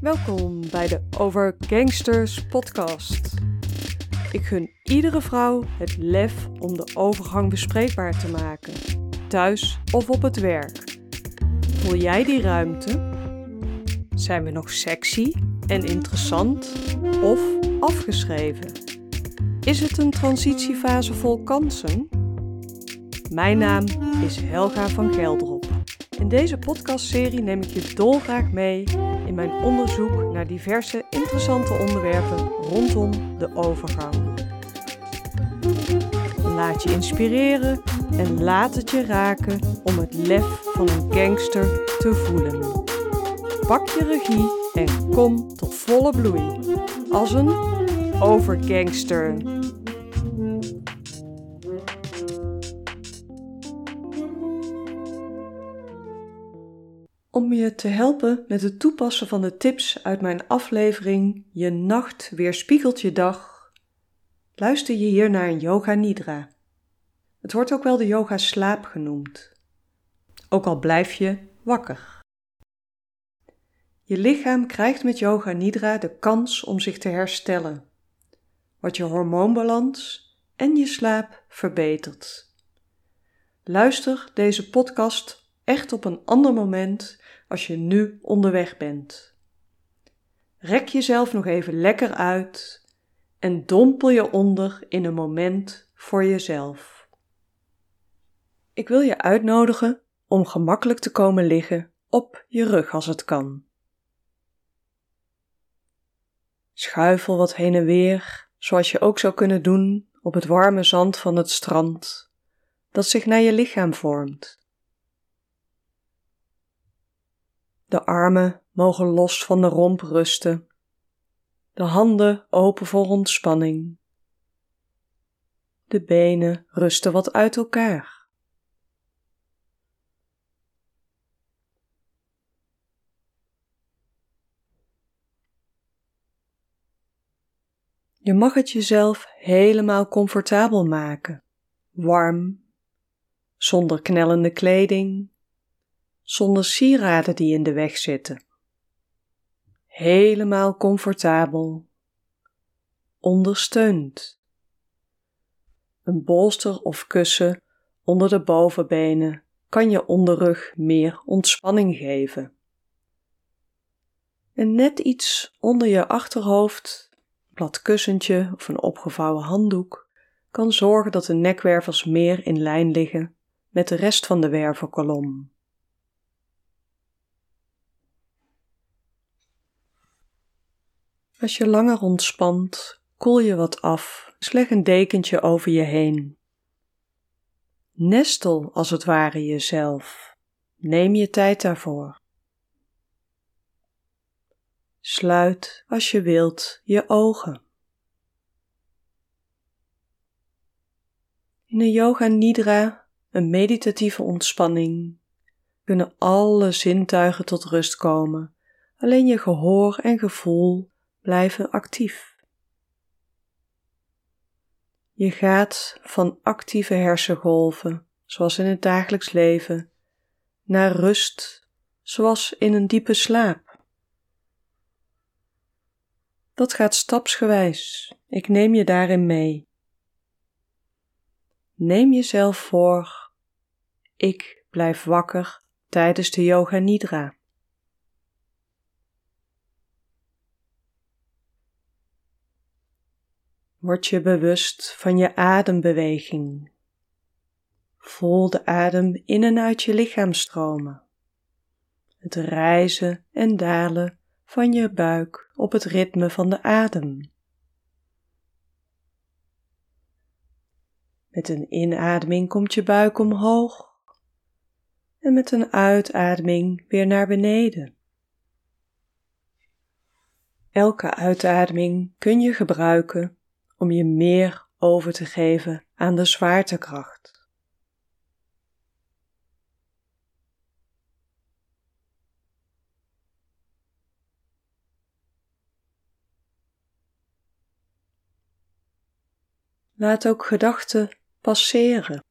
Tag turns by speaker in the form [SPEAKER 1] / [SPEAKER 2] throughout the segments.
[SPEAKER 1] Welkom bij de Over Gangsters podcast. Ik gun iedere vrouw het lef om de overgang bespreekbaar te maken, thuis of op het werk. Voel jij die ruimte? Zijn we nog sexy en interessant of afgeschreven? Is het een transitiefase vol kansen? Mijn naam is Helga van Geldrop. In deze podcastserie neem ik je dolgraag mee in mijn onderzoek naar diverse interessante onderwerpen rondom de overgang. Laat je inspireren en laat het je raken om het lef van een gangster te voelen. Pak je regie en kom tot volle bloei als een overgangster. Om je te helpen met het toepassen van de tips uit mijn aflevering Je nacht weerspiegelt je dag, luister je hier naar een yoga nidra. Het wordt ook wel de yoga slaap genoemd. Ook al blijf je wakker. Je lichaam krijgt met yoga nidra de kans om zich te herstellen, wat je hormoonbalans en je slaap verbetert. Luister deze podcast echt op een ander moment als je nu onderweg bent. Rek jezelf nog even lekker uit en dompel je onder in een moment voor jezelf. Ik wil je uitnodigen om gemakkelijk te komen liggen op je rug als het kan. Schuifel wat heen en weer, zoals je ook zou kunnen doen op het warme zand van het strand, dat zich naar je lichaam vormt. De armen mogen los van de romp rusten, de handen open voor ontspanning. De benen rusten wat uit elkaar. Je mag het jezelf helemaal comfortabel maken, warm, zonder knellende kleding, zonder sieraden die in de weg zitten. Helemaal comfortabel, ondersteund. Een bolster of kussen onder de bovenbenen kan je onderrug meer ontspanning geven. En net iets onder je achterhoofd, plat kussentje of een opgevouwen handdoek, kan zorgen dat de nekwervels meer in lijn liggen met de rest van de wervelkolom. Als je langer ontspant, koel je wat af, sleg een dekentje over je heen. Nestel als het ware jezelf. Neem je tijd daarvoor. Sluit als je wilt je ogen. In een yoga nidra, een meditatieve ontspanning, kunnen alle zintuigen tot rust komen. Alleen je gehoor en gevoel blijven actief. Je gaat van actieve hersengolven, zoals in het dagelijks leven, naar rust, zoals in een diepe slaap. Dat gaat stapsgewijs. Ik neem je daarin mee. Neem jezelf voor, ik blijf wakker tijdens de yoga nidra. Word je bewust van je adembeweging. Voel de adem in en uit je lichaam stromen. Het rijzen en dalen van je buik op het ritme van de adem. Met een inademing komt je buik omhoog en met een uitademing weer naar beneden. Elke uitademing kun je gebruiken om je meer over te geven aan de zwaartekracht. Laat ook gedachten passeren.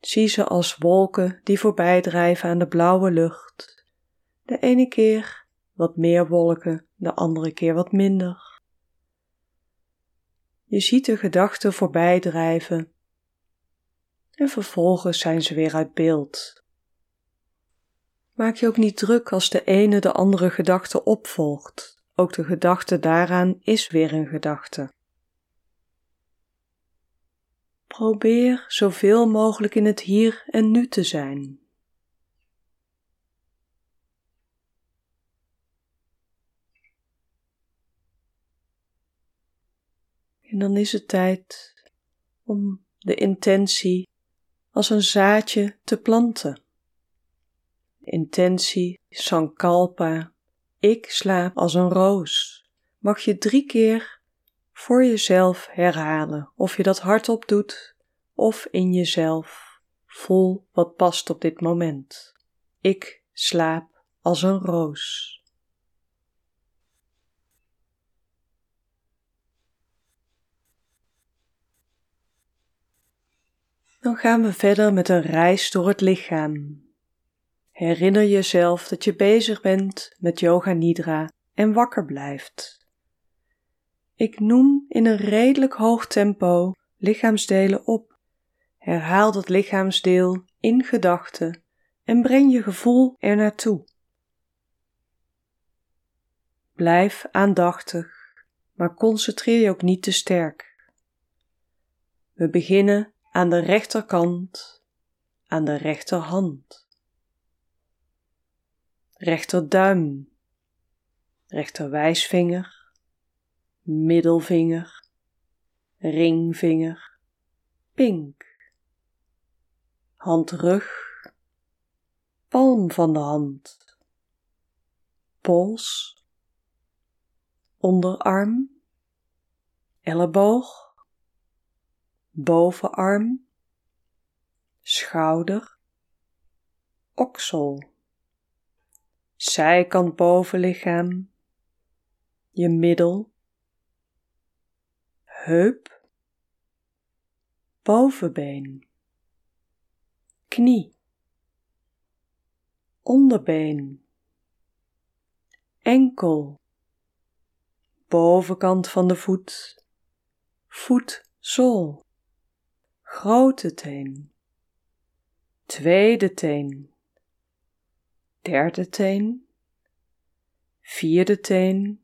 [SPEAKER 1] Zie ze als wolken die voorbij drijven aan de blauwe lucht, de ene keer wat meer wolken, de andere keer wat minder. Je ziet de gedachten voorbij drijven en vervolgens zijn ze weer uit beeld. Maak je ook niet druk als de ene de andere gedachte opvolgt. Ook de gedachte daaraan is weer een gedachte. Probeer zoveel mogelijk in het hier en nu te zijn. En dan is het tijd om de intentie als een zaadje te planten. Intentie Sankalpa, ik slaap als een roos, mag je drie keer voor jezelf herhalen, of je dat hardop doet of in jezelf. Voel wat past op dit moment. Ik slaap als een roos. Dan gaan we verder met een reis door het lichaam. Herinner jezelf dat je bezig bent met Yoga Nidra en wakker blijft. Ik noem in een redelijk hoog tempo lichaamsdelen op. Herhaal dat lichaamsdeel in gedachten en breng je gevoel er naartoe. Blijf aandachtig, maar concentreer je ook niet te sterk. We beginnen aan de rechterkant, aan de rechterhand, rechterduim, rechterwijsvinger, middelvinger, ringvinger, pink, handrug, palm van de hand, pols, onderarm, elleboog, bovenarm, schouder, oksel, zijkant bovenlichaam, je middel, heup, bovenbeen, knie, onderbeen, enkel, bovenkant van de voet, voetzool grote teen, tweede teen, derde teen, vierde teen,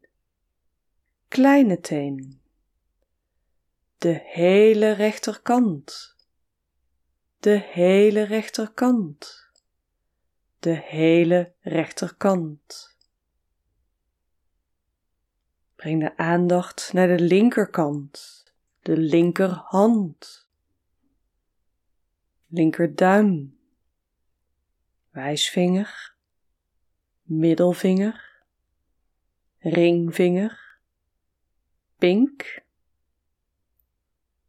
[SPEAKER 1] kleine teen, de hele rechterkant, de hele rechterkant, de hele rechterkant. Breng de aandacht naar de linkerkant, de linkerhand linkerduim, wijsvinger, middelvinger, ringvinger, pink,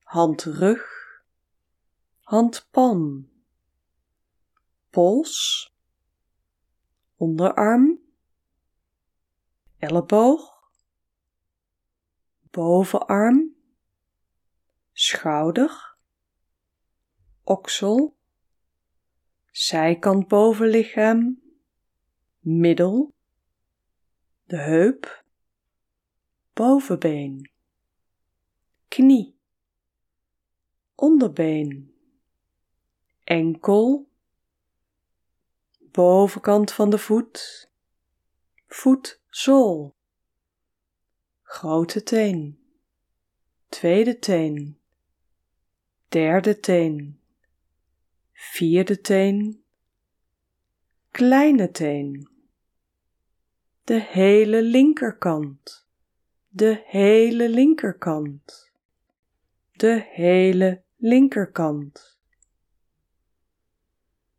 [SPEAKER 1] handrug, handpalm, pols, onderarm, elleboog, bovenarm, schouder, oksel, zijkant bovenlichaam, middel, de heup, bovenbeen, knie, onderbeen, enkel, bovenkant van de voet, voetzool, grote teen, tweede teen, derde teen vierde teen, kleine teen, de hele linkerkant, de hele linkerkant, de hele linkerkant,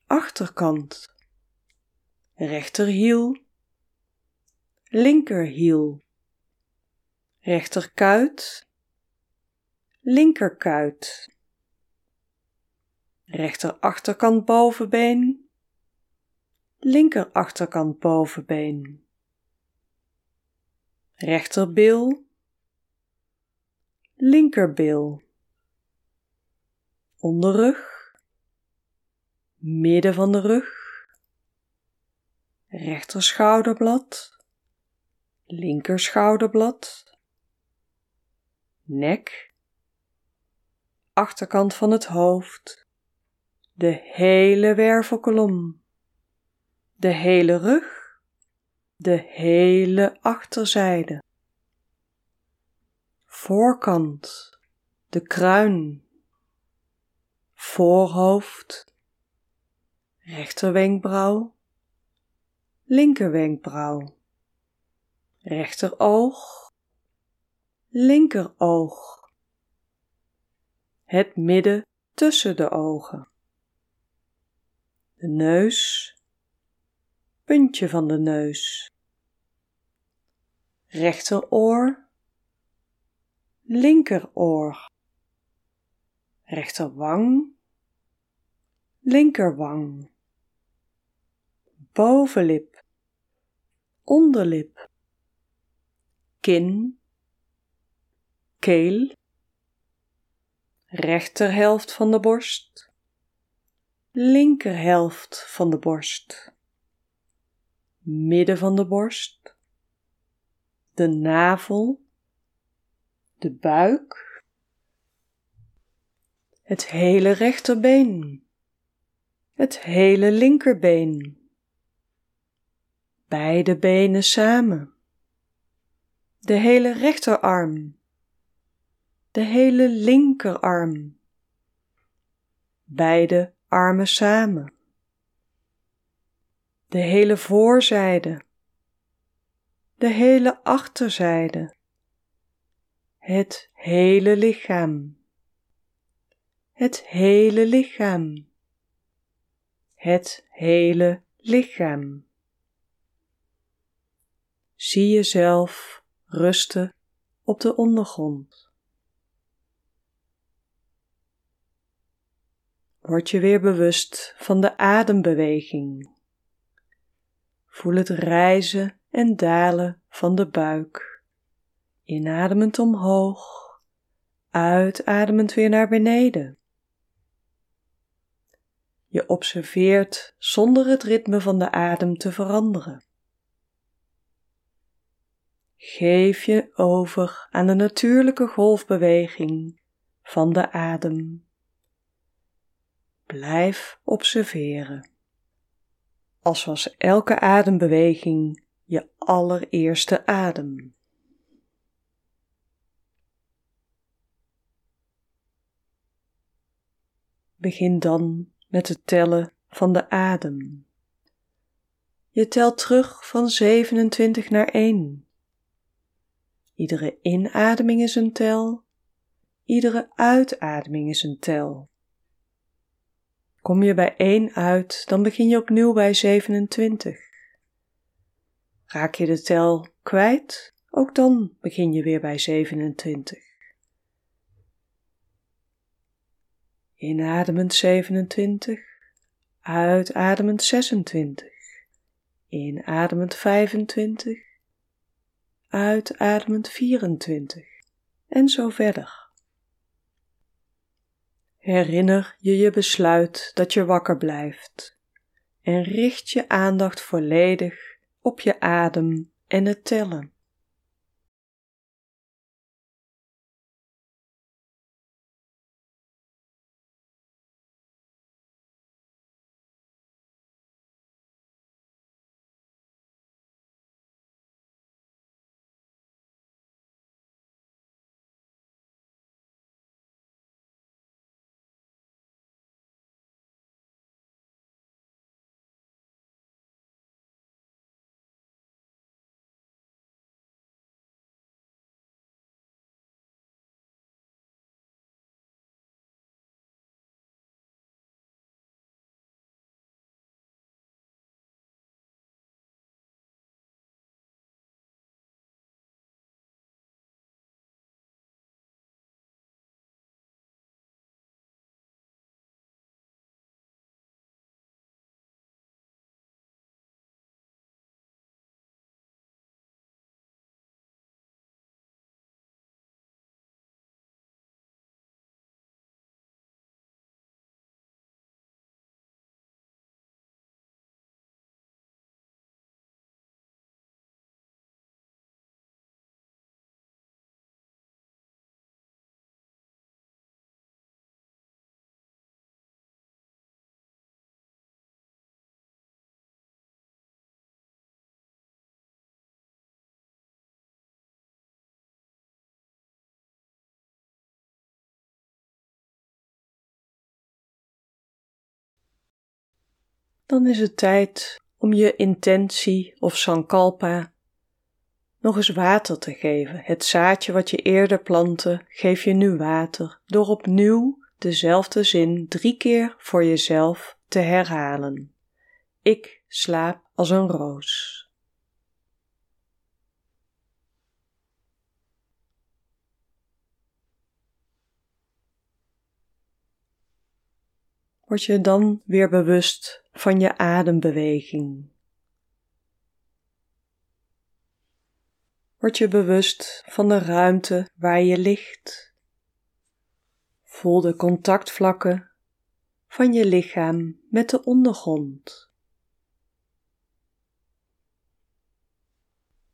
[SPEAKER 1] achterkant, rechterhiel, linkerhiel, rechterkuit, linkerkuit rechter achterkant bovenbeen, linker achterkant bovenbeen, rechterbil, linkerbil, onderrug, midden van de rug, rechter schouderblad, linker schouderblad, nek, achterkant van het hoofd, de hele wervelkolom, de hele rug, de hele achterzijde, voorkant, de kruin, voorhoofd, rechterwenkbrauw, linkerwenkbrauw, rechteroog, linkeroog, het midden tussen de ogen, de neus, puntje van de neus, rechteroor, linkeroor, rechterwang, linkerwang, bovenlip, onderlip, kin, keel, rechterhelft van de borst, linkerhelft van de borst, midden van de borst, de navel, de buik, het hele rechterbeen, het hele linkerbeen, beide benen samen, de hele rechterarm, de hele linkerarm, beide armen samen, de hele voorzijde, de hele achterzijde, het hele lichaam, het hele lichaam, het hele lichaam. Zie jezelf rusten op de ondergrond. Word je weer bewust van de adembeweging. Voel het rijzen en dalen van de buik. Inademend omhoog, uitademend weer naar beneden. Je observeert zonder het ritme van de adem te veranderen. Geef je over aan de natuurlijke golfbeweging van de adem. Blijf observeren. Als was elke adembeweging je allereerste adem. Begin dan met het tellen van de adem. Je telt terug van 27 naar 1. Iedere inademing is een tel, iedere uitademing is een tel. Kom je bij 1 uit, dan begin je opnieuw bij 27. Raak je de tel kwijt, ook dan begin je weer bij 27. Inademend 27, uitademend 26, inademend 25, uitademend 24 en zo verder. Herinner je je besluit dat je wakker blijft en richt je aandacht volledig op je adem en het tellen. Dan is het tijd om je intentie of sankalpa nog eens water te geven. Het zaadje wat je eerder plantte, geef je nu water door opnieuw dezelfde zin drie keer voor jezelf te herhalen. Ik slaap als een roos. Word je dan weer bewust van je adembeweging. Word je bewust van de ruimte waar je ligt. Voel de contactvlakken van je lichaam met de ondergrond.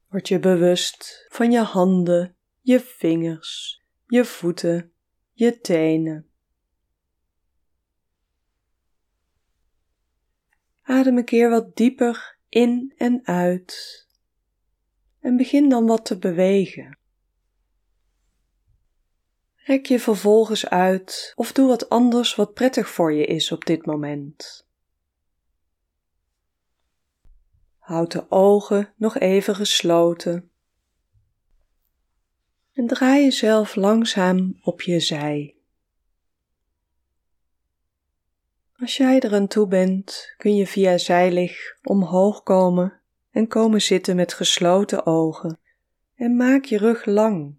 [SPEAKER 1] Word je bewust van je handen, je vingers, je voeten, je tenen. Adem een keer wat dieper in en uit en begin dan wat te bewegen. Rek je vervolgens uit of doe wat anders wat prettig voor je is op dit moment. Houd de ogen nog even gesloten en draai jezelf langzaam op je zij. Als jij er aan toe bent, kun je via zijlig omhoog komen en komen zitten met gesloten ogen en maak je rug lang.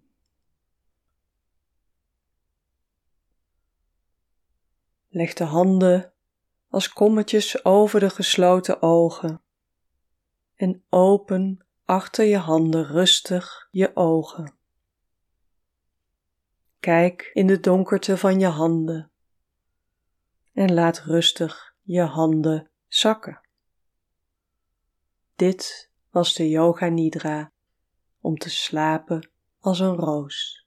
[SPEAKER 1] Leg de handen als kommetjes over de gesloten ogen en open achter je handen rustig je ogen. Kijk in de donkerte van je handen en laat rustig je handen zakken. Dit was de Yoga Nidra om te slapen als een roos.